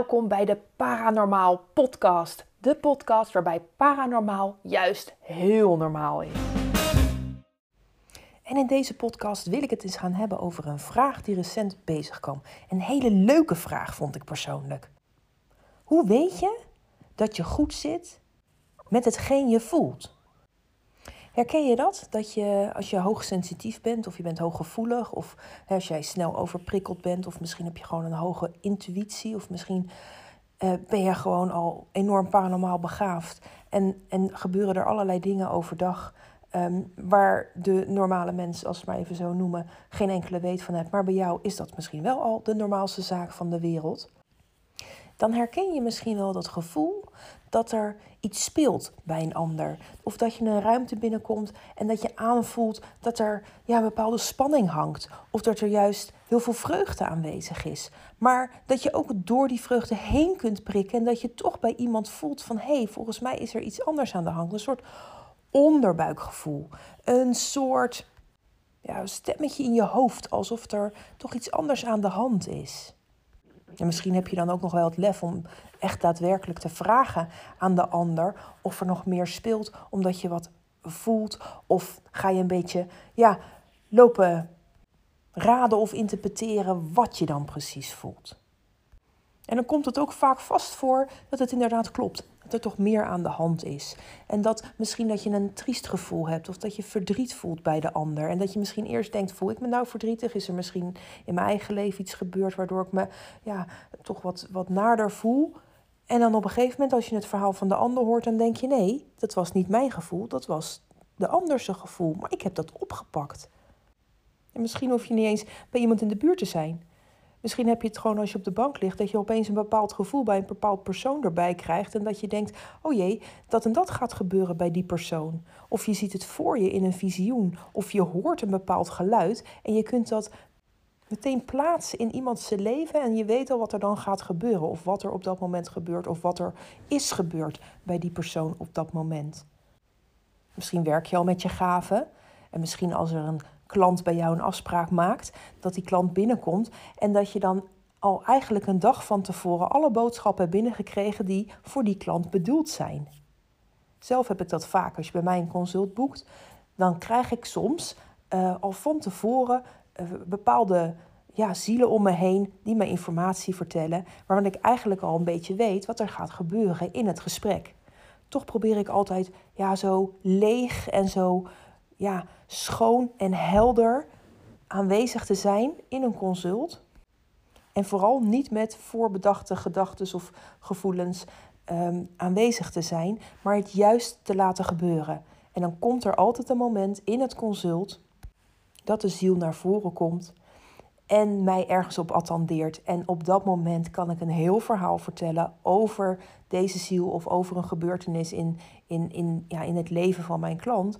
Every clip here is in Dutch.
welkom bij de Paranormaal Podcast. De podcast waarbij paranormaal juist heel normaal is. En in deze podcast wil ik het eens gaan hebben over een vraag die recent bezig kwam. Een hele leuke vraag vond ik persoonlijk. Hoe weet je dat je goed zit met hetgeen je voelt? Herken je dat? Dat je als je hoogsensitief bent of je bent hooggevoelig of hè, als jij snel overprikkeld bent of misschien heb je gewoon een hoge intuïtie of misschien eh, ben je gewoon al enorm paranormaal begaafd en, en gebeuren er allerlei dingen overdag um, waar de normale mens, als we het maar even zo noemen, geen enkele weet van heeft. Maar bij jou is dat misschien wel al de normaalste zaak van de wereld dan herken je misschien wel dat gevoel dat er iets speelt bij een ander. Of dat je een ruimte binnenkomt en dat je aanvoelt dat er ja, een bepaalde spanning hangt. Of dat er juist heel veel vreugde aanwezig is. Maar dat je ook door die vreugde heen kunt prikken en dat je toch bij iemand voelt van hé, hey, volgens mij is er iets anders aan de hand. Een soort onderbuikgevoel. Een soort ja, stemmetje in je hoofd alsof er toch iets anders aan de hand is. En misschien heb je dan ook nog wel het lef om echt daadwerkelijk te vragen aan de ander of er nog meer speelt, omdat je wat voelt. Of ga je een beetje ja, lopen raden of interpreteren wat je dan precies voelt. En dan komt het ook vaak vast voor dat het inderdaad klopt dat er toch meer aan de hand is. En dat misschien dat je een triest gevoel hebt of dat je verdriet voelt bij de ander. En dat je misschien eerst denkt, voel ik me nou verdrietig? Is er misschien in mijn eigen leven iets gebeurd waardoor ik me ja, toch wat, wat naarder voel? En dan op een gegeven moment als je het verhaal van de ander hoort, dan denk je nee, dat was niet mijn gevoel, dat was de anderse gevoel. Maar ik heb dat opgepakt. En misschien hoef je niet eens bij iemand in de buurt te zijn. Misschien heb je het gewoon als je op de bank ligt, dat je opeens een bepaald gevoel bij een bepaald persoon erbij krijgt. En dat je denkt, oh jee, dat en dat gaat gebeuren bij die persoon. Of je ziet het voor je in een visioen. Of je hoort een bepaald geluid en je kunt dat meteen plaatsen in iemands leven. En je weet al wat er dan gaat gebeuren. Of wat er op dat moment gebeurt. Of wat er is gebeurd bij die persoon op dat moment. Misschien werk je al met je gaven. En misschien als er een klant bij jou een afspraak maakt, dat die klant binnenkomt en dat je dan al eigenlijk een dag van tevoren alle boodschappen hebt binnengekregen die voor die klant bedoeld zijn. Zelf heb ik dat vaak. Als je bij mij een consult boekt, dan krijg ik soms uh, al van tevoren uh, bepaalde ja, zielen om me heen die me informatie vertellen, waarvan ik eigenlijk al een beetje weet wat er gaat gebeuren in het gesprek. Toch probeer ik altijd ja, zo leeg en zo ja, schoon en helder aanwezig te zijn in een consult. En vooral niet met voorbedachte gedachten of gevoelens um, aanwezig te zijn, maar het juist te laten gebeuren. En dan komt er altijd een moment in het consult dat de ziel naar voren komt en mij ergens op attendeert. En op dat moment kan ik een heel verhaal vertellen over deze ziel of over een gebeurtenis in, in, in, ja, in het leven van mijn klant.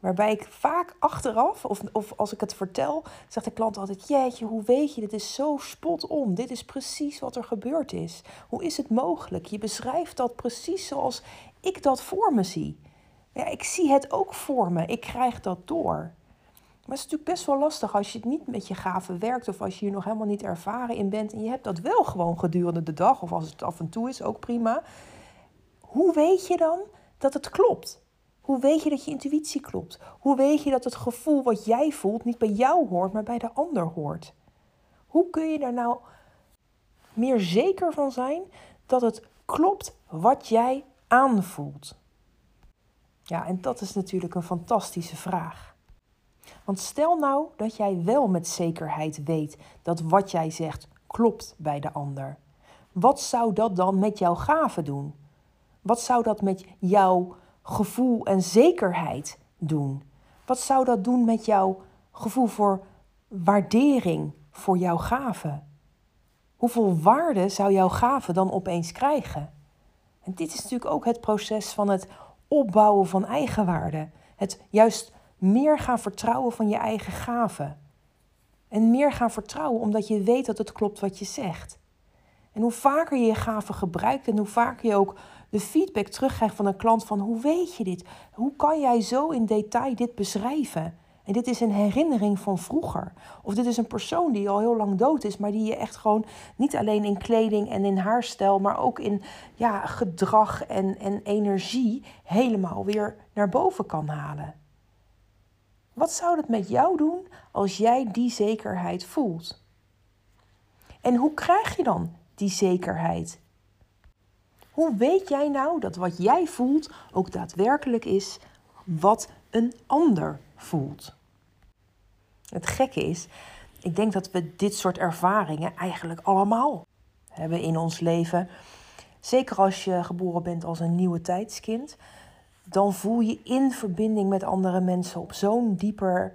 Waarbij ik vaak achteraf, of, of als ik het vertel, zegt de klant altijd: Jeetje, hoe weet je? Dit is zo spot on. Dit is precies wat er gebeurd is. Hoe is het mogelijk? Je beschrijft dat precies zoals ik dat voor me zie. Ja, ik zie het ook voor me. Ik krijg dat door. Maar het is natuurlijk best wel lastig als je het niet met je gaven werkt of als je hier nog helemaal niet ervaren in bent en je hebt dat wel gewoon gedurende de dag of als het af en toe is, ook prima. Hoe weet je dan dat het klopt? Hoe weet je dat je intuïtie klopt? Hoe weet je dat het gevoel wat jij voelt niet bij jou hoort, maar bij de ander hoort? Hoe kun je daar nou meer zeker van zijn dat het klopt wat jij aanvoelt? Ja, en dat is natuurlijk een fantastische vraag. Want stel nou dat jij wel met zekerheid weet dat wat jij zegt klopt bij de ander. Wat zou dat dan met jouw gaven doen? Wat zou dat met jouw gevoel en zekerheid doen? Wat zou dat doen met jouw gevoel voor waardering voor jouw gave? Hoeveel waarde zou jouw gave dan opeens krijgen? En dit is natuurlijk ook het proces van het opbouwen van eigenwaarde. Het juist meer gaan vertrouwen van je eigen gave. En meer gaan vertrouwen omdat je weet dat het klopt wat je zegt. En hoe vaker je je gave gebruikt en hoe vaker je ook de feedback terugkrijgt van een klant van hoe weet je dit? Hoe kan jij zo in detail dit beschrijven? En dit is een herinnering van vroeger. Of dit is een persoon die al heel lang dood is, maar die je echt gewoon niet alleen in kleding en in haarstijl, maar ook in ja, gedrag en, en energie helemaal weer naar boven kan halen. Wat zou het met jou doen als jij die zekerheid voelt? En hoe krijg je dan die zekerheid? Hoe weet jij nou dat wat jij voelt ook daadwerkelijk is wat een ander voelt? Het gekke is, ik denk dat we dit soort ervaringen eigenlijk allemaal hebben in ons leven. Zeker als je geboren bent als een nieuwe tijdskind, dan voel je in verbinding met andere mensen op zo'n dieper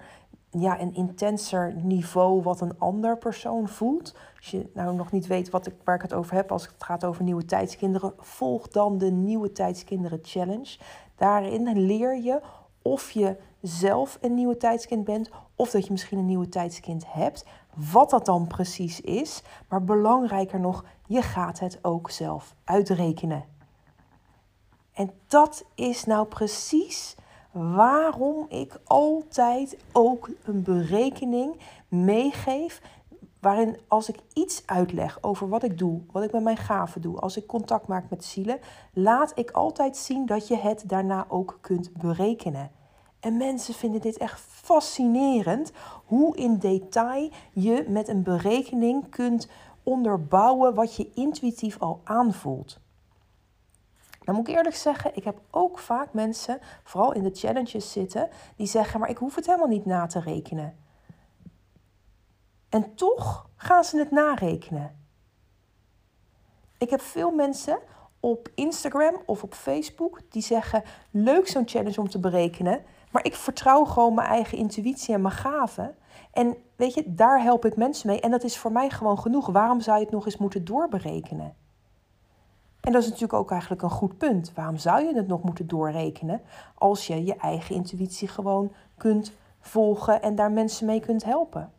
ja, en intenser niveau wat een ander persoon voelt. Als je nou nog niet weet wat ik, waar ik het over heb, als het gaat over nieuwe tijdskinderen, volg dan de Nieuwe Tijdskinderen Challenge. Daarin leer je of je zelf een nieuwe tijdskind bent of dat je misschien een nieuwe tijdskind hebt. Wat dat dan precies is, maar belangrijker nog, je gaat het ook zelf uitrekenen. En dat is nou precies waarom ik altijd ook een berekening meegeef. Waarin als ik iets uitleg over wat ik doe, wat ik met mijn gaven doe, als ik contact maak met zielen, laat ik altijd zien dat je het daarna ook kunt berekenen. En mensen vinden dit echt fascinerend hoe in detail je met een berekening kunt onderbouwen wat je intuïtief al aanvoelt. Dan moet ik eerlijk zeggen, ik heb ook vaak mensen, vooral in de challenges zitten, die zeggen: Maar ik hoef het helemaal niet na te rekenen. En toch gaan ze het narekenen. Ik heb veel mensen op Instagram of op Facebook die zeggen: Leuk zo'n challenge om te berekenen, maar ik vertrouw gewoon mijn eigen intuïtie en mijn gaven. En weet je, daar help ik mensen mee. En dat is voor mij gewoon genoeg. Waarom zou je het nog eens moeten doorberekenen? En dat is natuurlijk ook eigenlijk een goed punt. Waarom zou je het nog moeten doorrekenen als je je eigen intuïtie gewoon kunt volgen en daar mensen mee kunt helpen?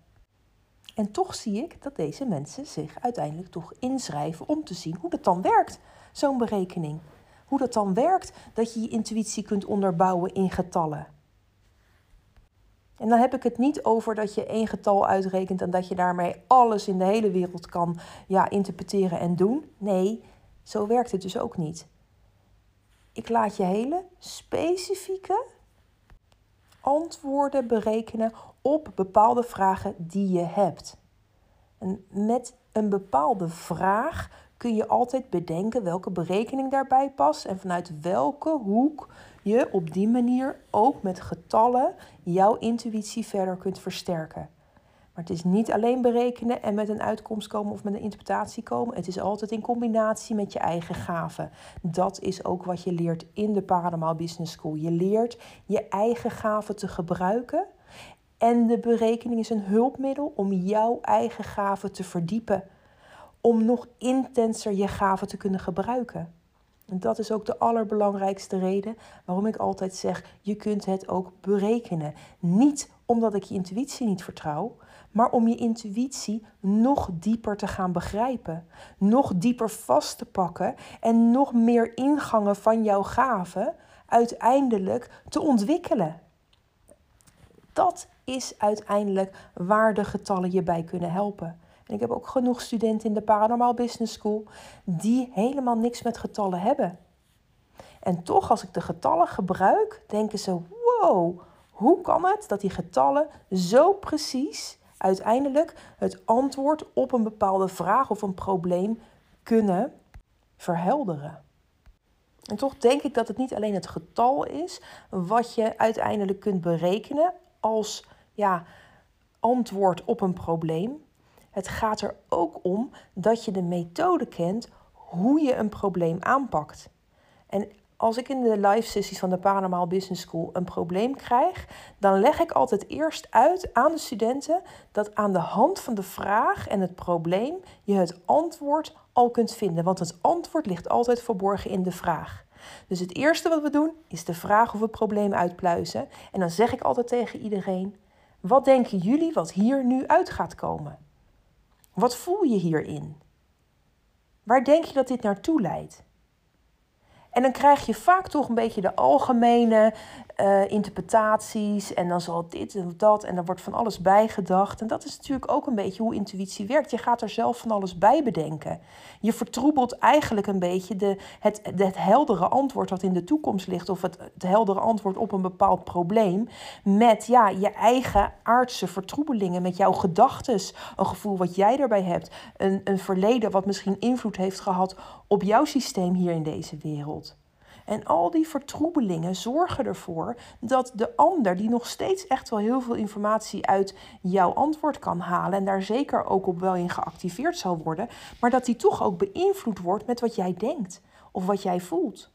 En toch zie ik dat deze mensen zich uiteindelijk toch inschrijven om te zien hoe dat dan werkt, zo'n berekening. Hoe dat dan werkt dat je je intuïtie kunt onderbouwen in getallen. En dan heb ik het niet over dat je één getal uitrekent en dat je daarmee alles in de hele wereld kan ja, interpreteren en doen. Nee, zo werkt het dus ook niet. Ik laat je hele specifieke antwoorden berekenen op bepaalde vragen die je hebt. En met een bepaalde vraag kun je altijd bedenken welke berekening daarbij past en vanuit welke hoek je op die manier ook met getallen jouw intuïtie verder kunt versterken. Maar het is niet alleen berekenen en met een uitkomst komen of met een interpretatie komen. Het is altijd in combinatie met je eigen gaven. Dat is ook wat je leert in de Paranormal Business School. Je leert je eigen gaven te gebruiken. En de berekening is een hulpmiddel om jouw eigen gaven te verdiepen. Om nog intenser je gaven te kunnen gebruiken. En dat is ook de allerbelangrijkste reden waarom ik altijd zeg: je kunt het ook berekenen. Niet omdat ik je intuïtie niet vertrouw, maar om je intuïtie nog dieper te gaan begrijpen, nog dieper vast te pakken en nog meer ingangen van jouw gaven uiteindelijk te ontwikkelen. Dat is uiteindelijk waar de getallen je bij kunnen helpen. En ik heb ook genoeg studenten in de Paranormal Business School die helemaal niks met getallen hebben. En toch, als ik de getallen gebruik, denken ze: wow, hoe kan het dat die getallen zo precies uiteindelijk het antwoord op een bepaalde vraag of een probleem kunnen verhelderen? En toch denk ik dat het niet alleen het getal is wat je uiteindelijk kunt berekenen als ja, antwoord op een probleem. Het gaat er ook om dat je de methode kent hoe je een probleem aanpakt. En als ik in de live sessies van de Paranormal Business School een probleem krijg, dan leg ik altijd eerst uit aan de studenten dat aan de hand van de vraag en het probleem je het antwoord al kunt vinden. Want het antwoord ligt altijd verborgen in de vraag. Dus het eerste wat we doen is de vraag of het probleem uitpluizen. En dan zeg ik altijd tegen iedereen: wat denken jullie wat hier nu uit gaat komen? Wat voel je hierin? Waar denk je dat dit naartoe leidt? En dan krijg je vaak toch een beetje de algemene uh, interpretaties en dan zal dit en dat en dan wordt van alles bijgedacht. En dat is natuurlijk ook een beetje hoe intuïtie werkt. Je gaat er zelf van alles bij bedenken. Je vertroebelt eigenlijk een beetje de, het, het heldere antwoord wat in de toekomst ligt of het, het heldere antwoord op een bepaald probleem met ja, je eigen aardse vertroebelingen, met jouw gedachten, een gevoel wat jij erbij hebt, een, een verleden wat misschien invloed heeft gehad op jouw systeem hier in deze wereld. En al die vertroebelingen zorgen ervoor dat de ander, die nog steeds echt wel heel veel informatie uit jouw antwoord kan halen en daar zeker ook op wel in geactiveerd zal worden, maar dat die toch ook beïnvloed wordt met wat jij denkt of wat jij voelt.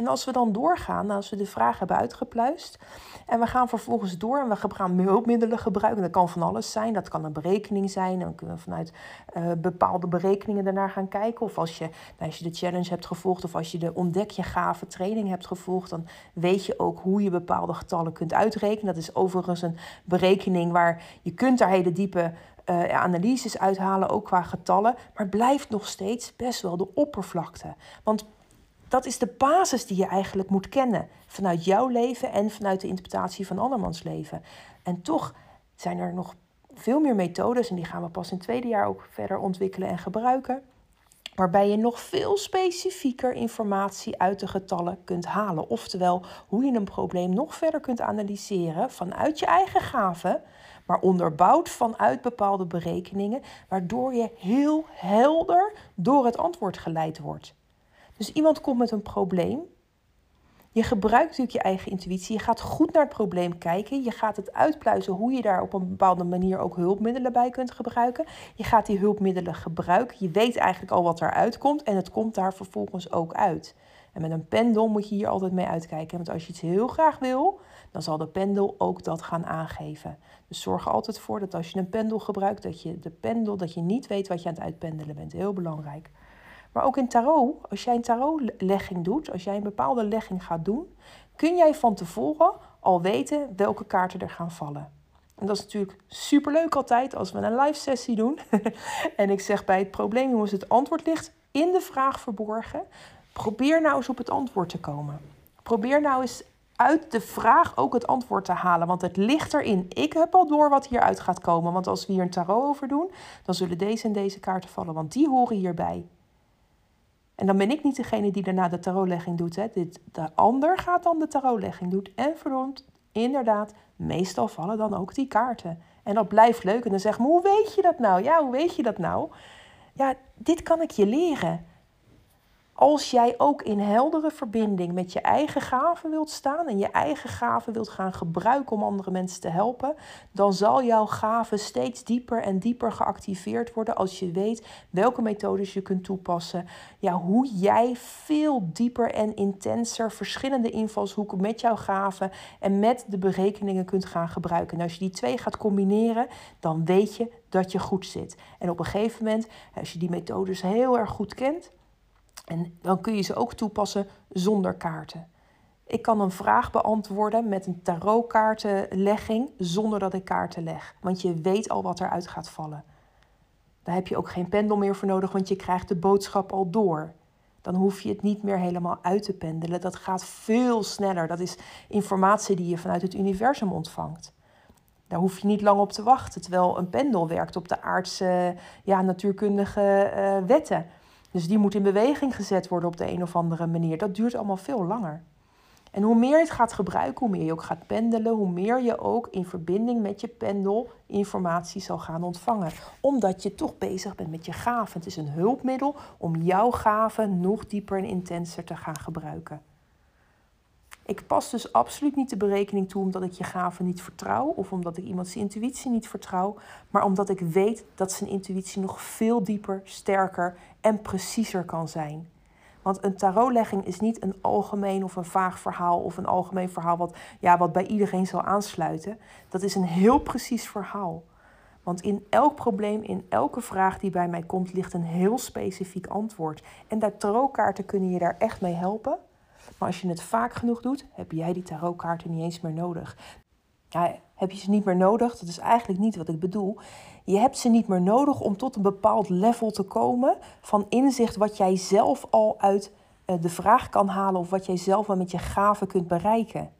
En als we dan doorgaan, als we de vraag hebben uitgepluist en we gaan vervolgens door en we gaan hulpmiddelen gebruiken, dat kan van alles zijn, dat kan een berekening zijn, dan kunnen we vanuit uh, bepaalde berekeningen daarnaar gaan kijken. Of als je, nou, als je de challenge hebt gevolgd of als je de ontdek je gave training hebt gevolgd, dan weet je ook hoe je bepaalde getallen kunt uitrekenen. Dat is overigens een berekening waar je kunt daar hele diepe uh, analyses uithalen, ook qua getallen, maar blijft nog steeds best wel de oppervlakte. Want dat is de basis die je eigenlijk moet kennen vanuit jouw leven en vanuit de interpretatie van andermans leven. En toch zijn er nog veel meer methodes, en die gaan we pas in het tweede jaar ook verder ontwikkelen en gebruiken, waarbij je nog veel specifieker informatie uit de getallen kunt halen. Oftewel, hoe je een probleem nog verder kunt analyseren vanuit je eigen gaven, maar onderbouwd vanuit bepaalde berekeningen, waardoor je heel helder door het antwoord geleid wordt. Dus iemand komt met een probleem. Je gebruikt natuurlijk je eigen intuïtie. Je gaat goed naar het probleem kijken. Je gaat het uitpluizen hoe je daar op een bepaalde manier ook hulpmiddelen bij kunt gebruiken. Je gaat die hulpmiddelen gebruiken. Je weet eigenlijk al wat eruit komt en het komt daar vervolgens ook uit. En met een pendel moet je hier altijd mee uitkijken. Want als je iets heel graag wil, dan zal de pendel ook dat gaan aangeven. Dus zorg er altijd voor dat als je een pendel gebruikt, dat je de pendel, dat je niet weet wat je aan het uitpendelen bent. Heel belangrijk. Maar ook in tarot, als jij een tarotlegging doet, als jij een bepaalde legging gaat doen, kun jij van tevoren al weten welke kaarten er gaan vallen. En dat is natuurlijk superleuk altijd als we een live sessie doen. en ik zeg bij het probleem, jongens, het antwoord ligt in de vraag verborgen. Probeer nou eens op het antwoord te komen. Probeer nou eens uit de vraag ook het antwoord te halen. Want het ligt erin. Ik heb al door wat hieruit gaat komen. Want als we hier een tarot over doen, dan zullen deze en deze kaarten vallen. Want die horen hierbij. En dan ben ik niet degene die daarna de tarotlegging doet. Hè. Dit, de ander gaat dan de tarotlegging doen. En verdomd, inderdaad, meestal vallen dan ook die kaarten. En dat blijft leuk. En dan zeg ik, hoe weet je dat nou? Ja, hoe weet je dat nou? Ja, dit kan ik je leren. Als jij ook in heldere verbinding met je eigen gaven wilt staan en je eigen gaven wilt gaan gebruiken om andere mensen te helpen, dan zal jouw gave steeds dieper en dieper geactiveerd worden als je weet welke methodes je kunt toepassen. Ja, hoe jij veel dieper en intenser verschillende invalshoeken met jouw gaven en met de berekeningen kunt gaan gebruiken. En als je die twee gaat combineren, dan weet je dat je goed zit. En op een gegeven moment, als je die methodes heel erg goed kent, en dan kun je ze ook toepassen zonder kaarten. Ik kan een vraag beantwoorden met een tarotkaartenlegging zonder dat ik kaarten leg. Want je weet al wat eruit gaat vallen. Daar heb je ook geen pendel meer voor nodig, want je krijgt de boodschap al door. Dan hoef je het niet meer helemaal uit te pendelen. Dat gaat veel sneller. Dat is informatie die je vanuit het universum ontvangt. Daar hoef je niet lang op te wachten. Terwijl een pendel werkt op de aardse, ja, natuurkundige uh, wetten. Dus die moet in beweging gezet worden op de een of andere manier. Dat duurt allemaal veel langer. En hoe meer je het gaat gebruiken, hoe meer je ook gaat pendelen, hoe meer je ook in verbinding met je pendel informatie zal gaan ontvangen. Omdat je toch bezig bent met je gaven. Het is een hulpmiddel om jouw gaven nog dieper en intenser te gaan gebruiken. Ik pas dus absoluut niet de berekening toe omdat ik je gaven niet vertrouw of omdat ik iemands intuïtie niet vertrouw, maar omdat ik weet dat zijn intuïtie nog veel dieper, sterker en preciezer kan zijn. Want een tarotlegging is niet een algemeen of een vaag verhaal of een algemeen verhaal wat, ja, wat bij iedereen zal aansluiten. Dat is een heel precies verhaal. Want in elk probleem, in elke vraag die bij mij komt, ligt een heel specifiek antwoord. En daar tarotkaarten kunnen je daar echt mee helpen. Maar als je het vaak genoeg doet, heb jij die tarotkaarten niet eens meer nodig. Ja, heb je ze niet meer nodig? Dat is eigenlijk niet wat ik bedoel. Je hebt ze niet meer nodig om tot een bepaald level te komen van inzicht wat jij zelf al uit eh, de vraag kan halen of wat jij zelf wel met je gaven kunt bereiken.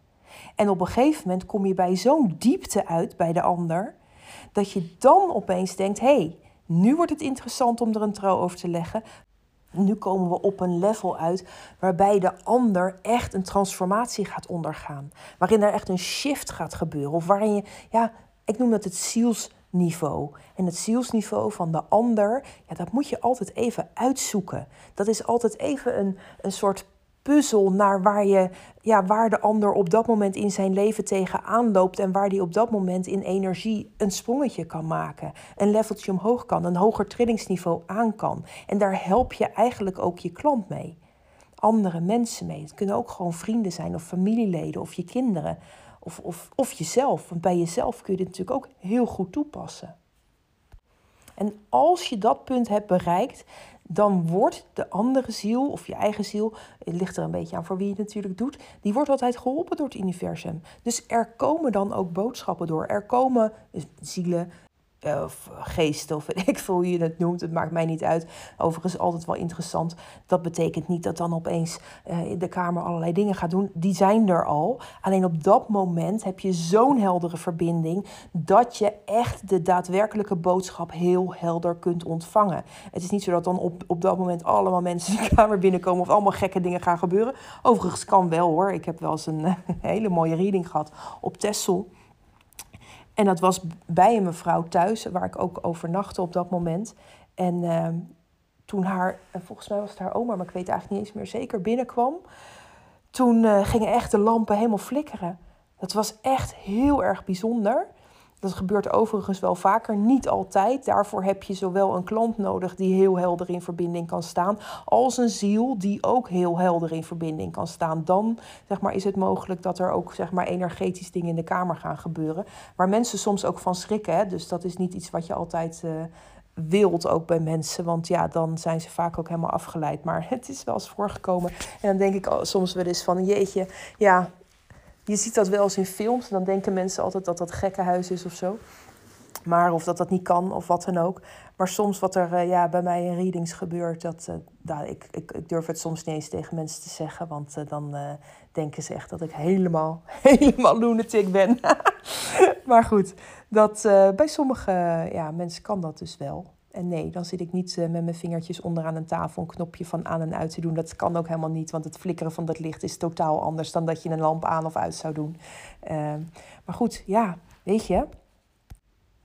En op een gegeven moment kom je bij zo'n diepte uit bij de ander, dat je dan opeens denkt: hé, hey, nu wordt het interessant om er een trouw over te leggen. Nu komen we op een level uit waarbij de ander echt een transformatie gaat ondergaan. Waarin er echt een shift gaat gebeuren. Of waarin je, ja, ik noem dat het zielsniveau. En het zielsniveau van de ander, ja, dat moet je altijd even uitzoeken. Dat is altijd even een, een soort puzzel naar waar, je, ja, waar de ander op dat moment in zijn leven tegenaan loopt en waar die op dat moment in energie een sprongetje kan maken, een leveltje omhoog kan, een hoger trillingsniveau aan kan. En daar help je eigenlijk ook je klant mee. Andere mensen mee. Het kunnen ook gewoon vrienden zijn of familieleden of je kinderen of, of, of jezelf. Want bij jezelf kun je dit natuurlijk ook heel goed toepassen. En als je dat punt hebt bereikt, dan wordt de andere ziel of je eigen ziel, het ligt er een beetje aan voor wie je het natuurlijk doet, die wordt altijd geholpen door het universum. Dus er komen dan ook boodschappen door. Er komen zielen, of geesten, of ik veel hoe je het noemt, het maakt mij niet uit. Overigens altijd wel interessant. Dat betekent niet dat dan opeens uh, de Kamer allerlei dingen gaat doen. Die zijn er al. Alleen op dat moment heb je zo'n heldere verbinding dat je echt de daadwerkelijke boodschap heel helder kunt ontvangen. Het is niet zo dat dan op, op dat moment allemaal mensen de Kamer binnenkomen of allemaal gekke dingen gaan gebeuren. Overigens kan wel hoor. Ik heb wel eens een, hele mooie reading gehad op Tessel. En dat was bij een mevrouw thuis, waar ik ook overnachtte op dat moment. En ehm, toen haar, volgens mij was het haar oma, maar ik weet eigenlijk niet eens meer zeker, binnenkwam. Toen uh, gingen echt de lampen helemaal flikkeren. Dat was echt heel erg bijzonder. Dat gebeurt overigens wel vaker, niet altijd. Daarvoor heb je zowel een klant nodig die heel helder in verbinding kan staan, als een ziel die ook heel helder in verbinding kan staan. Dan zeg maar, is het mogelijk dat er ook zeg maar, energetisch dingen in de kamer gaan gebeuren. Waar mensen soms ook van schrikken. Hè? Dus dat is niet iets wat je altijd uh, wilt ook bij mensen. Want ja, dan zijn ze vaak ook helemaal afgeleid. Maar het is wel eens voorgekomen. En dan denk ik soms wel eens van jeetje, ja, je ziet dat wel eens in films. Dan denken mensen altijd dat dat gekkenhuis is of zo. Maar of dat dat niet kan of wat dan ook. Maar soms wat er uh, ja, bij mij in readings gebeurt, dat, uh, ik, ik, ik, durf het soms niet eens tegen mensen te zeggen. Want uh, dan denken ze echt dat ik helemaal, helemaal lunatic ben. maar goed, dat, bij sommige ja, mensen kan dat dus wel. En nee, dan zit ik niet uh, met mijn vingertjes onderaan een tafel een knopje van aan en uit te doen. Dat kan ook helemaal niet, want het flikkeren van dat licht is totaal anders dan dat je een lamp aan of uit zou doen. Uh, maar goed, ja, weet je,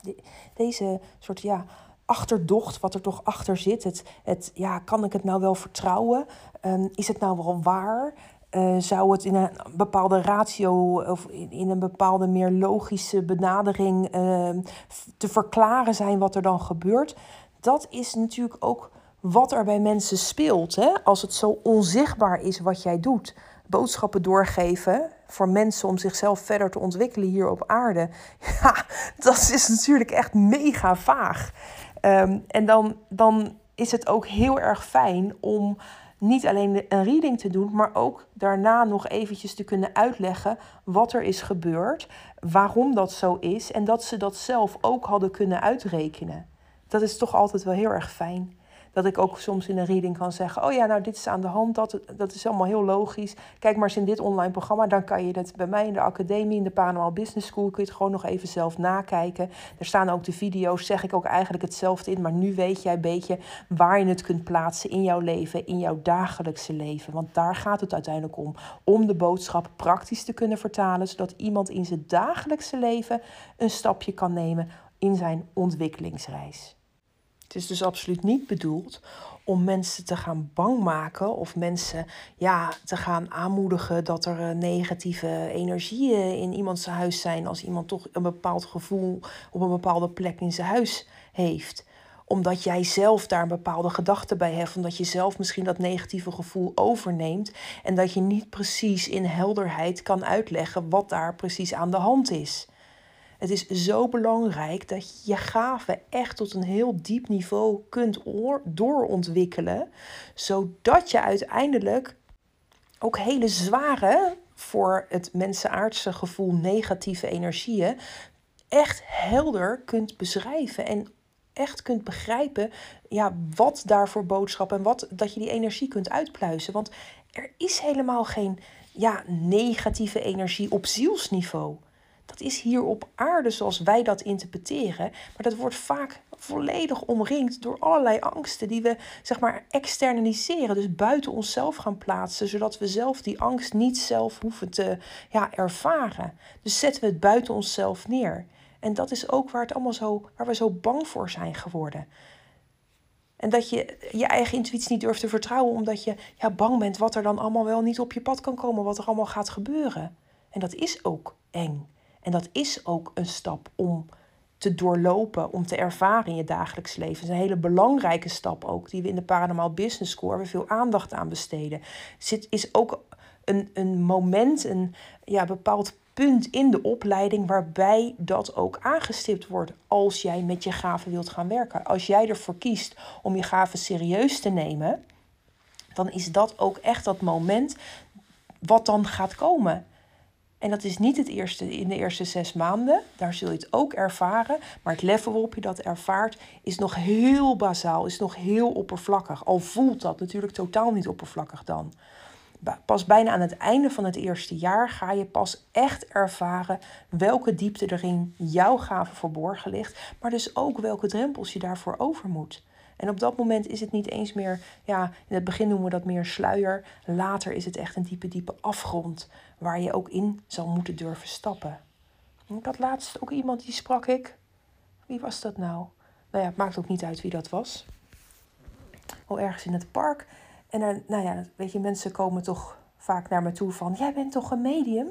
de, deze soort ja, achterdocht, wat er toch achter zit. Het, het, ja, kan ik het nou wel vertrouwen? Um, is het nou wel waar? Uh, zou het in een bepaalde ratio of in, in een bepaalde meer logische benadering uh, te verklaren zijn wat er dan gebeurt? Dat is natuurlijk ook wat er bij mensen speelt. Hè? Als het zo onzichtbaar is wat jij doet. Boodschappen doorgeven voor mensen om zichzelf verder te ontwikkelen hier op aarde. Ja, dat is natuurlijk echt mega vaag. Um, en dan, dan is het ook heel erg fijn om niet alleen een reading te doen, maar ook daarna nog eventjes te kunnen uitleggen wat er is gebeurd, waarom dat zo is en dat ze dat zelf ook hadden kunnen uitrekenen. Dat is toch altijd wel heel erg fijn dat ik ook soms in een reading kan zeggen: Oh ja, nou, dit is aan de hand. Dat, dat is allemaal heel logisch. Kijk maar eens in dit online programma. Dan kan je het bij mij in de academie, in de Panama Business School, kun je het gewoon nog even zelf nakijken. Er staan ook de video's, zeg ik ook eigenlijk hetzelfde in. Maar nu weet jij een beetje waar je het kunt plaatsen in jouw leven, in jouw dagelijkse leven. Want daar gaat het uiteindelijk om. Om de boodschap praktisch te kunnen vertalen, zodat iemand in zijn dagelijkse leven een stapje kan nemen in zijn ontwikkelingsreis. Het is dus absoluut niet bedoeld om mensen te gaan bang maken of mensen ja, te gaan aanmoedigen dat er eh, negatieve energieën in iemands huis zijn als iemand toch een bepaald gevoel op een bepaalde plek in zijn huis heeft omdat jij zelf daar een bepaalde gedachte bij hebt, omdat je zelf misschien dat negatieve gevoel overneemt en dat je niet precies in helderheid kan uitleggen wat daar precies aan de hand is. Het is zo belangrijk dat je je gaven echt tot een heel diep niveau kunt doorontwikkelen, zodat je uiteindelijk ook hele zware, voor het mensenaardse gevoel negatieve energieën, echt helder kunt beschrijven en echt kunt begrijpen ja, wat daarvoor boodschap en wat, dat je die energie kunt uitpluizen. Want er is helemaal geen ja, negatieve energie op zielsniveau. Dat is hier op aarde zoals wij dat interpreteren. Maar dat wordt vaak volledig omringd door allerlei angsten die we zeg maar externaliseren. Dus buiten onszelf gaan plaatsen, zodat we zelf die angst niet zelf hoeven te ja, ervaren. Dus zetten we het buiten onszelf neer. En dat is ook waar, het allemaal zo, waar we zo bang voor zijn geworden. En dat je je eigen intuïtie niet durft te vertrouwen, omdat je ja, bang bent wat er dan allemaal wel niet op je pad kan komen, wat er allemaal gaat gebeuren. En dat is ook eng. En dat is ook een stap om te doorlopen, om te ervaren in je dagelijks leven. Het is een hele belangrijke stap ook, die we in de Paranormal Business School we veel aandacht aan besteden. Het is ook een, een moment, een ja, bepaald punt in de opleiding waarbij dat ook aangestipt wordt als jij met je gaven wilt gaan werken. Als jij ervoor kiest om je gaven serieus te nemen, dan is dat ook echt dat moment wat dan gaat komen. En dat is niet het eerste in de eerste zes maanden. Daar zul je het ook ervaren. Maar het level waarop je dat ervaart is nog heel bazaal, is nog heel oppervlakkig. Al voelt dat natuurlijk totaal niet oppervlakkig dan. Pas bijna aan het einde van het eerste jaar ga je pas echt ervaren welke diepte er in jouw gave verborgen ligt. Maar dus ook welke drempels je daarvoor over moet. En op dat moment is het niet eens meer, ja, in het begin noemen we dat meer sluier. Later is het echt een diepe, diepe afgrond waar je ook in zal moeten durven stappen. Ik had laatst ook iemand die sprak ik. Wie was dat nou? Nou ja, het maakt ook niet uit wie dat was. Al ergens in het park. En dan, nou ja, weet je, mensen komen toch vaak naar me toe van: Jij bent toch een medium?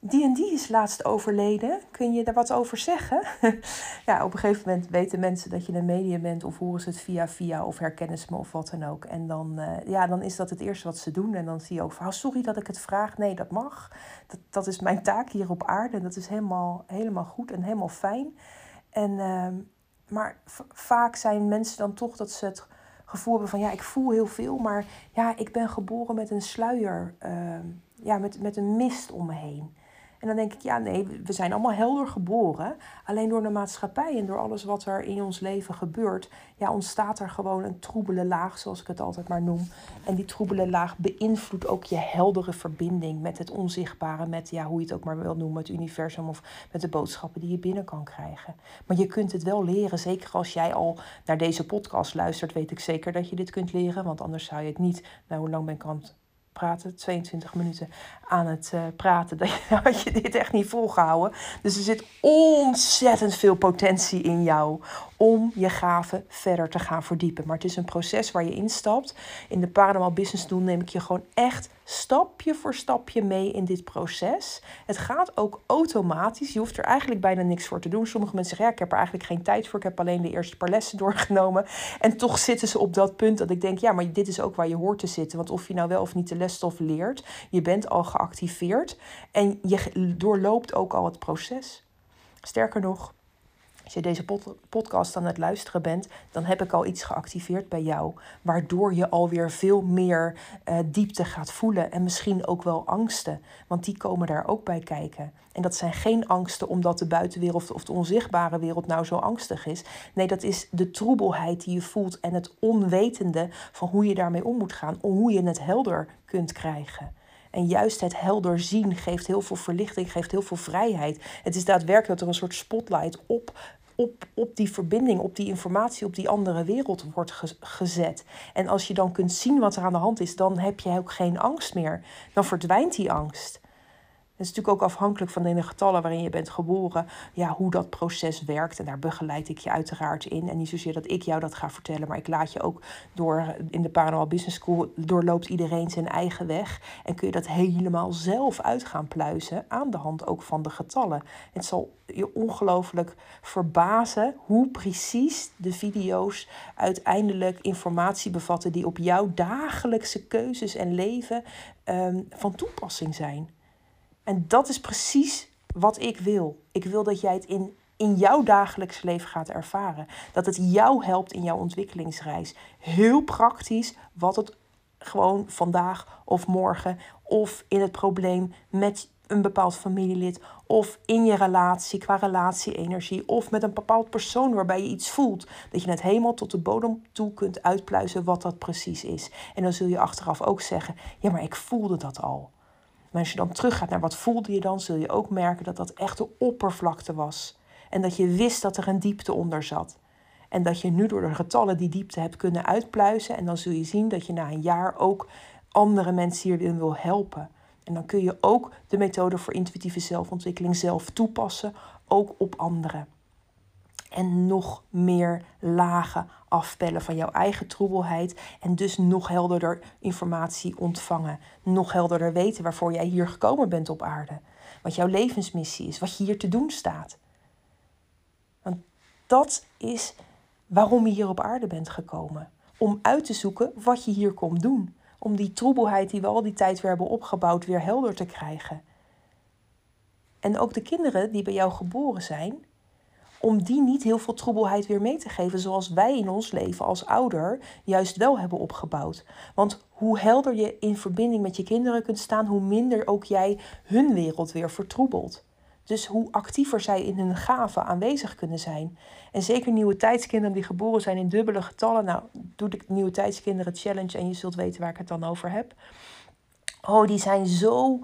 Die en die is laatst overleden. Kun je daar wat over zeggen? ja, op een gegeven moment weten mensen dat je een medium bent, of horen ze het via via, of herkennen ze me of wat dan ook. En dan, uh, ja, dan is dat het eerste wat ze doen. En dan zie je ook van, oh, sorry dat ik het vraag. Nee, dat mag. Dat, dat is mijn taak hier op aarde. En dat is helemaal, helemaal goed en helemaal fijn. En, uh, maar vaak zijn mensen dan toch dat ze het gevoel hebben van, ja, ik voel heel veel, maar ja, ik ben geboren met een sluier, uh, ja, met, met een mist om me heen. En dan denk ik, ja, nee, we zijn allemaal helder geboren. Alleen door de maatschappij en door alles wat er in ons leven gebeurt, ja, ontstaat er gewoon een troebele laag, zoals ik het altijd maar noem. En die troebele laag beïnvloedt ook je heldere verbinding met het onzichtbare, met ja, hoe je het ook maar wil noemen, het universum of met de boodschappen die je binnen kan krijgen. Maar je kunt het wel leren, zeker als jij al naar deze podcast luistert, weet ik zeker dat je dit kunt leren, want anders zou je het niet, nou, hoe lang ben ik aan het praten, 22 minuten aan het uh, praten, had je dit echt niet volgehouden. Dus er zit ontzettend veel potentie in jou om je gaven verder te gaan verdiepen. Maar het is een proces waar je instapt. In de Paranormal Business Doen neem ik je gewoon echt stapje voor stapje mee in dit proces. Het gaat ook automatisch. Je hoeft er eigenlijk bijna niks voor te doen. Sommige mensen zeggen, ja, ik heb er eigenlijk geen tijd voor. Ik heb alleen de eerste paar lessen doorgenomen. En toch zitten ze op dat punt dat ik denk, ja, maar dit is ook waar je hoort te zitten. Want of je nou wel of niet de lesstof leert, je bent al geactiveerd. En je doorloopt ook al het proces. Sterker nog, als je deze podcast aan het luisteren bent, dan heb ik al iets geactiveerd bij jou. Waardoor je alweer veel meer uh, diepte gaat voelen. En misschien ook wel angsten. Want die komen daar ook bij kijken. En dat zijn geen angsten omdat de buitenwereld of de onzichtbare wereld nou zo angstig is. Nee, dat is de troebelheid die je voelt en het onwetende van hoe je daarmee om moet gaan. Hoe je het helder kunt krijgen. En juist het helder zien geeft heel veel verlichting, geeft heel veel vrijheid. Het is daadwerkelijk dat er een soort spotlight op op, op die verbinding, op die informatie, op die andere wereld wordt gezet. En als je dan kunt zien wat er aan de hand is, dan heb je ook geen angst meer. Dan verdwijnt die angst. Het is natuurlijk ook afhankelijk van de getallen waarin je bent geboren, ja, hoe dat proces werkt. En daar begeleid ik je uiteraard in. En niet zozeer dat ik jou dat ga vertellen, maar ik laat je ook door in de Paranormal Business School doorloopt iedereen zijn eigen weg. En kun je dat helemaal zelf uit gaan pluizen aan de hand ook van de getallen. Het zal je ongelooflijk verbazen hoe precies de video's uiteindelijk informatie bevatten die op jouw dagelijkse keuzes en leven um, van toepassing zijn. En dat is precies wat ik wil. Ik wil dat jij het in, in jouw dagelijks leven gaat ervaren. Dat het jou helpt in jouw ontwikkelingsreis. Heel praktisch wat het gewoon vandaag of morgen of in het probleem met een bepaald familielid of in je relatie qua relatie-energie of met een bepaald persoon waarbij je iets voelt, dat je het helemaal tot de bodem toe kunt uitpluizen wat dat precies is. En dan zul je achteraf ook zeggen: ja, maar ik voelde dat al. Maar als je dan teruggaat naar wat voelde je dan, zul je ook merken dat dat echt de oppervlakte was. En dat je wist dat er een diepte onder zat. En dat je nu door de getallen die diepte hebt kunnen uitpluizen. En dan zul je zien dat je na een jaar ook andere mensen hierin wil helpen. En dan kun je ook de methode voor intuïtieve zelfontwikkeling zelf toepassen, ook op anderen. En nog meer lagen afpellen van jouw eigen troebelheid. En dus nog helderder informatie ontvangen. Nog helderder weten waarvoor jij hier gekomen bent op aarde. Wat jouw levensmissie is, wat je hier te doen staat. Want dat is waarom je hier op aarde bent gekomen. Om uit te zoeken wat je hier komt doen. Om die troebelheid die we al die tijd weer hebben opgebouwd weer helder te krijgen. En ook de kinderen die bij jou geboren zijn, om die niet heel veel troebelheid weer mee te geven, zoals wij in ons leven als ouder juist wel hebben opgebouwd. Want hoe helder je in verbinding met je kinderen kunt staan, hoe minder ook jij hun wereld weer vertroebelt. Dus hoe actiever zij in hun gaven aanwezig kunnen zijn. En zeker nieuwe tijdskinderen die geboren zijn in dubbele getallen. Nou, doe de nieuwe tijdskinderen challenge en je zult weten waar ik het dan over heb. Oh, die zijn zo.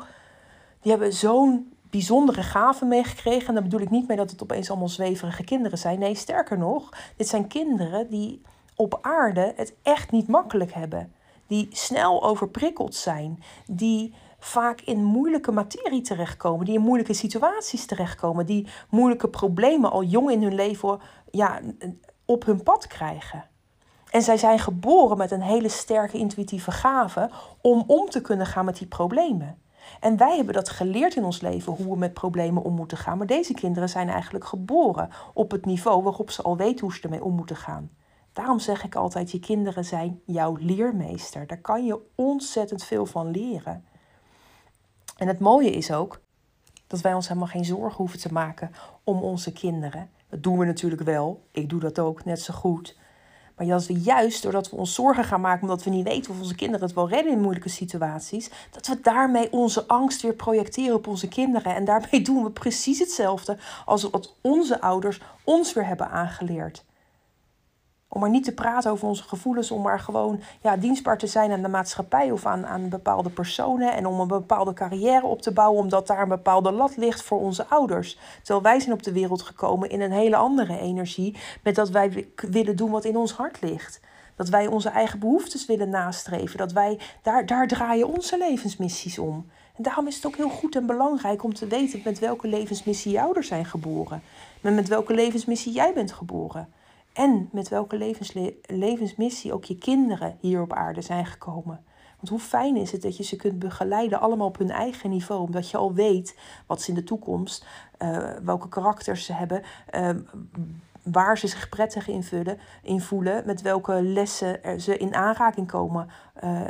Die hebben zo'n bijzondere gaven meegekregen. En daar bedoel ik niet mee dat het opeens allemaal zweverige kinderen zijn. Nee, sterker nog, dit zijn kinderen die op aarde het echt niet makkelijk hebben. Die snel overprikkeld zijn. Die vaak in moeilijke materie terechtkomen, die in moeilijke situaties terechtkomen, die moeilijke problemen al jong in hun leven ja, op hun pad krijgen. En zij zijn geboren met een hele sterke intuïtieve gave om om te kunnen gaan met die problemen. En wij hebben dat geleerd in ons leven, hoe we met problemen om moeten gaan. Maar deze kinderen zijn eigenlijk geboren op het niveau waarop ze al weten hoe ze ermee om moeten gaan. Daarom zeg ik altijd, je kinderen zijn jouw leermeester. Daar kan je ontzettend veel van leren. En het mooie is ook dat wij ons helemaal geen zorgen hoeven te maken om onze kinderen. Dat doen we natuurlijk wel. Ik doe dat ook net zo goed. Maar dat we juist doordat we ons zorgen gaan maken omdat we niet weten of onze kinderen het wel redden in moeilijke situaties, dat we daarmee onze angst weer projecteren op onze kinderen. En daarmee doen we precies hetzelfde als wat onze ouders ons weer hebben aangeleerd. Om maar niet te praten over onze gevoelens, om maar gewoon ja, dienstbaar te zijn aan de maatschappij of aan, aan bepaalde personen. En om een bepaalde carrière op te bouwen, omdat daar een bepaalde lat ligt voor onze ouders. Terwijl wij zijn op de wereld gekomen in een hele andere energie, met dat wij willen doen wat in ons hart ligt. Dat wij onze eigen behoeftes willen nastreven. Dat wij, daar, daar draaien onze levensmissies om. En daarom is het ook heel goed en belangrijk om te weten met welke levensmissie je ouders zijn geboren. Met, met welke levensmissie jij bent geboren. En met welke levensmissie ook je kinderen hier op aarde zijn gekomen. Want hoe fijn is het dat je ze kunt begeleiden, allemaal op hun eigen niveau. Omdat je al weet wat ze in de toekomst, uh, welke karakters ze hebben, uh, waar ze zich prettig in, vullen, in voelen, met welke lessen ze in aanraking komen uh,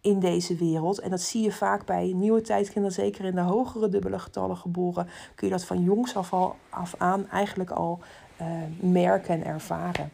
in deze wereld. En dat zie je vaak bij nieuwe tijdkinderen, zeker in de hogere dubbele getallen geboren, kun je dat van jongs af, al, af aan eigenlijk al merken en ervaren.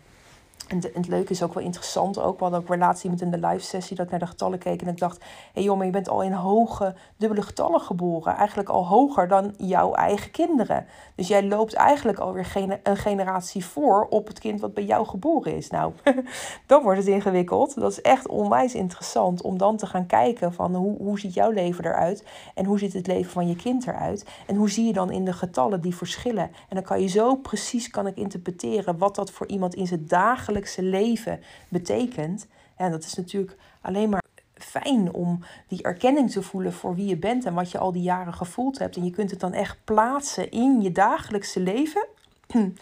En, het leuke is ook wel interessant, ook, we hadden ook relatie met in de live sessie dat ik naar de getallen keek en ik dacht, hé hey joh, je bent al in hoge dubbele getallen geboren, eigenlijk al hoger dan jouw eigen kinderen. Dus jij loopt eigenlijk alweer een generatie voor op het kind wat bij jou geboren is. Nou, dan wordt het ingewikkeld. Dat is echt onwijs interessant om dan te gaan kijken van hoe, hoe ziet jouw leven eruit en hoe ziet het leven van je kind eruit en hoe zie je dan in de getallen die verschillen. En dan kan je zo precies kan ik interpreteren wat dat voor iemand in zijn dagelijks leven betekent. En dat is natuurlijk alleen maar fijn om die erkenning te voelen voor wie je bent en wat je al die jaren gevoeld hebt. En je kunt het dan echt plaatsen in je dagelijkse leven.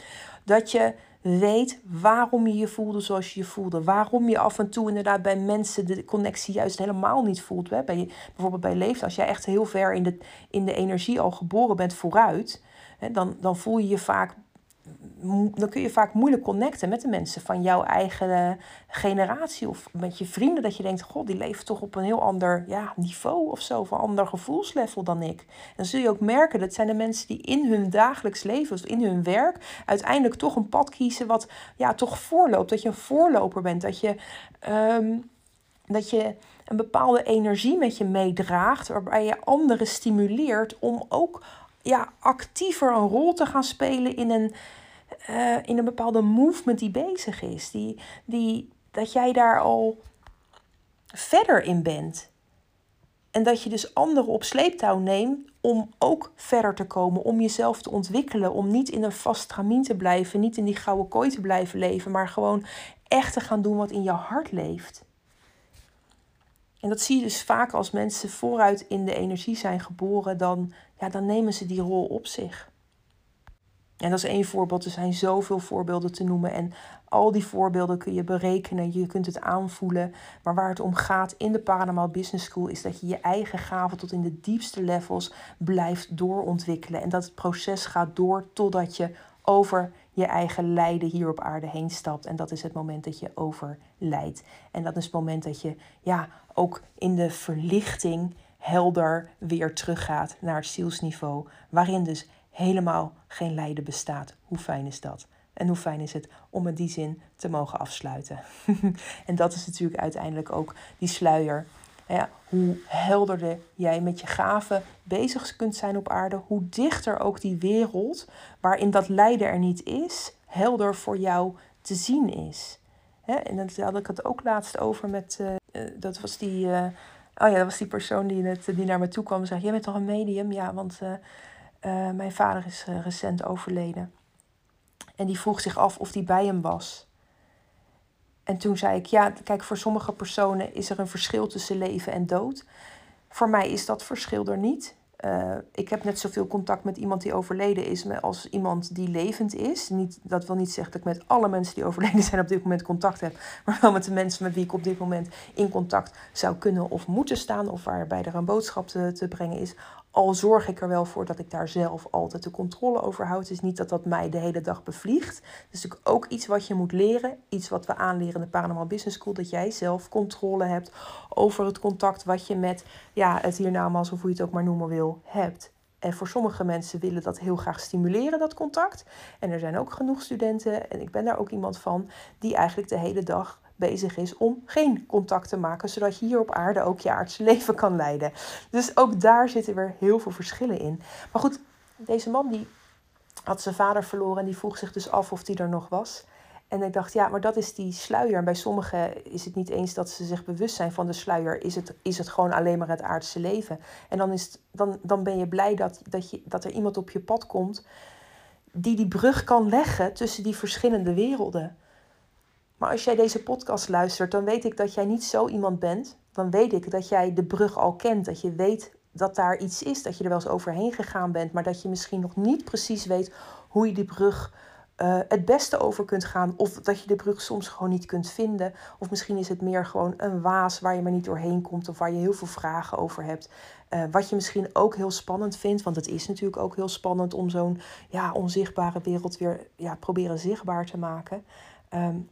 Dat je weet waarom je je voelde zoals je je voelde. Waarom je af en toe inderdaad bij mensen de connectie juist helemaal niet voelt. Bij, bijvoorbeeld bij leeftijd, als jij echt heel ver in de, in de energie al geboren bent vooruit, dan, dan voel je je vaak dan kun je vaak moeilijk connecten met de mensen van jouw eigen generatie of met je vrienden. Dat je denkt, god, die leven toch op een heel ander ja, niveau of zo, of een ander gevoelslevel dan ik. En dan zul je ook merken, dat zijn de mensen die in hun dagelijks leven of in hun werk uiteindelijk toch een pad kiezen wat ja, toch voorloopt. Dat je een voorloper bent, dat je... Um, dat je een bepaalde energie met je meedraagt, waarbij je anderen stimuleert om ook ja, actiever een rol te gaan spelen in een, uh, in een bepaalde movement die bezig is. Die, die, dat jij daar al verder in bent. En dat je dus anderen op sleeptouw neemt om ook verder te komen, om jezelf te ontwikkelen, om niet in een vast tramien te blijven, niet in die gouden kooi te blijven leven, maar gewoon echt te gaan doen wat in je hart leeft. En dat zie je dus vaak als mensen vooruit in de energie zijn geboren, dan, ja, dan nemen ze die rol op zich. En dat is één voorbeeld. Er zijn zoveel voorbeelden te noemen. En al die voorbeelden kun je berekenen. Je kunt het aanvoelen. Maar waar het om gaat in de Paranormal Business School is dat je je eigen gaven tot in de diepste levels blijft doorontwikkelen. En dat het proces gaat door totdat je over je eigen lijden hier op aarde heen stapt. En dat is het moment dat je overlijdt. En dat is het moment dat je ja, ook in de verlichting helder weer teruggaat naar het zielsniveau. Waarin dus helemaal geen lijden bestaat. Hoe fijn is dat? En hoe fijn is het om in die zin te mogen afsluiten? en dat is natuurlijk uiteindelijk ook die sluier. Hoe helderder jij met je gaven bezig kunt zijn op aarde, hoe dichter ook die wereld waarin dat lijden er niet is, helder voor jou te zien is. en dan had ik het ook laatst over met, uh, dat was die, uh, oh ja, dat was die persoon die, net, die naar me toe kwam en zei, jij bent toch een medium? Ja, want uh, uh, mijn vader is uh, recent overleden. En die vroeg zich af of die bij hem was. En toen zei ik, ja, kijk, voor sommige personen is er een verschil tussen leven en dood. Voor mij is dat verschil er niet. Uh, ik heb net zoveel contact met iemand die overleden is als iemand die levend is. Niet, dat wil niet zeggen dat ik met alle mensen die overleden zijn op dit moment contact heb. Maar wel met de mensen met wie ik op dit moment in contact zou kunnen of moeten staan. Of waarbij er een boodschap te, te brengen is. Al zorg ik er wel voor dat ik daar zelf altijd de controle over houd. Het is niet dat dat mij de hele dag bevliegt. Dat is natuurlijk ook iets wat je moet leren. Iets wat we aanleren in de Paranormal Business School. Dat jij zelf controle hebt over het contact wat je met ja, het hiernamaals of hoe je het ook maar noemen wil, hebt. En voor sommige mensen willen dat heel graag stimuleren, dat contact. En er zijn ook genoeg studenten, en ik ben daar ook iemand van, die eigenlijk de hele dag bezig is om geen contact te maken, zodat je hier op aarde ook je aardse leven kan leiden. Dus ook daar zitten weer heel veel verschillen in. Maar goed, deze man die had zijn vader verloren en die vroeg zich dus af of die er nog was. En ik dacht, ja, maar dat is die sluier. En bij sommigen is het niet eens dat ze zich bewust zijn van de sluier. Is het, is het gewoon alleen maar het aardse leven. En dan, is het, dan, dan ben je blij dat, dat, je, dat er iemand op je pad komt die die brug kan leggen tussen die verschillende werelden. Maar als jij deze podcast luistert, dan weet ik dat jij niet zo iemand bent. Dan weet ik dat jij de brug al kent. Dat je weet dat daar iets is, dat je er wel eens overheen gegaan bent. Maar dat je misschien nog niet precies weet hoe je die brug uh, het beste over kunt gaan. Of dat je de brug soms gewoon niet kunt vinden. Of misschien is het meer gewoon een waas waar je maar niet doorheen komt. Of waar je heel veel vragen over hebt. Uh, wat je misschien ook heel spannend vindt. Want het is natuurlijk ook heel spannend om zo'n ja, onzichtbare wereld weer ja, proberen zichtbaar te maken. Um,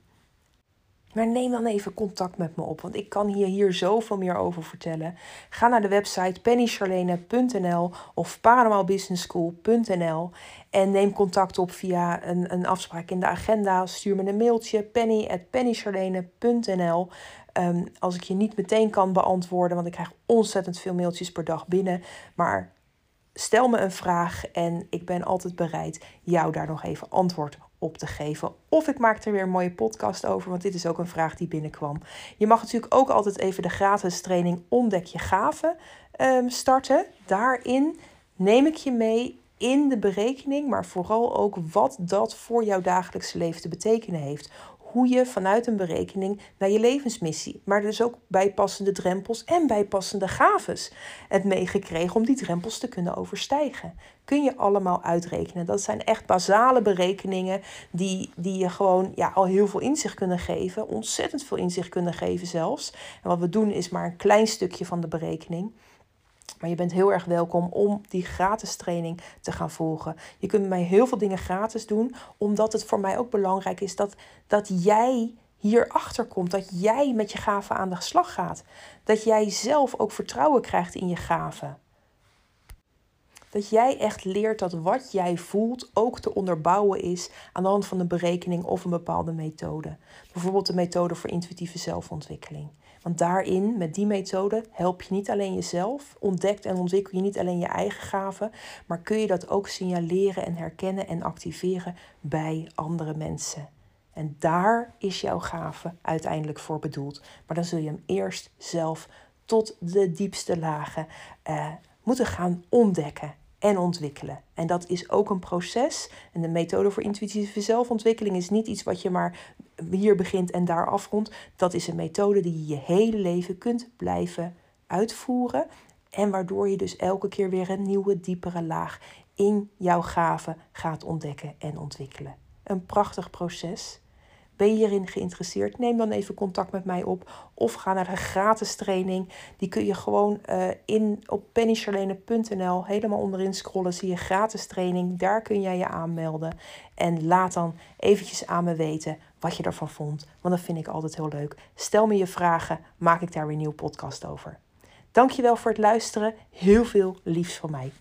maar neem dan even contact met me op, want ik kan hier, hier zoveel meer over vertellen. Ga naar de website pennycharlene.nl of paranormalbusinessschool.nl en neem contact op via een, een afspraak in de agenda. Stuur me een mailtje penny.pennycharlene.nl um, Als ik je niet meteen kan beantwoorden, want ik krijg ontzettend veel mailtjes per dag binnen. Maar stel me een vraag en ik ben altijd bereid jou daar nog even antwoord op te geven. Of ik maak er weer een mooie podcast over, want dit is ook een vraag die binnenkwam. Je mag natuurlijk ook altijd even de gratis training Ontdek je gaven um, starten. Daarin neem ik je mee in de berekening, maar vooral ook wat dat voor jouw dagelijkse leven te betekenen heeft hoe je vanuit een berekening naar je levensmissie, maar dus ook bijpassende drempels en bijpassende gaves het meegekregen om die drempels te kunnen overstijgen. Kun je allemaal uitrekenen. Dat zijn echt basale berekeningen die, die je gewoon ja, al heel veel inzicht kunnen geven, ontzettend veel inzicht kunnen geven zelfs. En wat we doen is maar een klein stukje van de berekening. Maar je bent heel erg welkom om die gratis training te gaan volgen. Je kunt mij heel veel dingen gratis doen, omdat het voor mij ook belangrijk is dat, dat jij hierachter komt. Dat jij met je gaven aan de slag gaat. Dat jij zelf ook vertrouwen krijgt in je gaven. Dat jij echt leert dat wat jij voelt ook te onderbouwen is aan de hand van een berekening of een bepaalde methode. Bijvoorbeeld de methode voor intuïtieve zelfontwikkeling. Want daarin, met die methode, help je niet alleen jezelf, ontdekt en ontwikkel je niet alleen je eigen gaven, maar kun je dat ook signaleren en herkennen en activeren bij andere mensen. En daar is jouw gave uiteindelijk voor bedoeld. Maar dan zul je hem eerst zelf tot de diepste lagen uh, moeten gaan ontdekken en ontwikkelen. En dat is ook een proces. En de methode voor intuïtieve zelfontwikkeling is niet iets wat je maar hier begint en daar afrondt. Dat is een methode die je je hele leven kunt blijven uitvoeren. En waardoor je dus elke keer weer een nieuwe, diepere laag in jouw gave gaat ontdekken en ontwikkelen. Een prachtig proces. Ben je hierin geïnteresseerd? Neem dan even contact met mij op. Of ga naar de gratis training. Die kun je gewoon uh, in, op pennycharlene.nl helemaal onderin scrollen. Zie je gratis training. Daar kun jij je aanmelden. En laat dan eventjes aan me weten wat je ervan vond. Want dat vind ik altijd heel leuk. Stel me je vragen. Maak ik daar weer een nieuwe podcast over. Dankjewel voor het luisteren. Heel veel liefs van mij.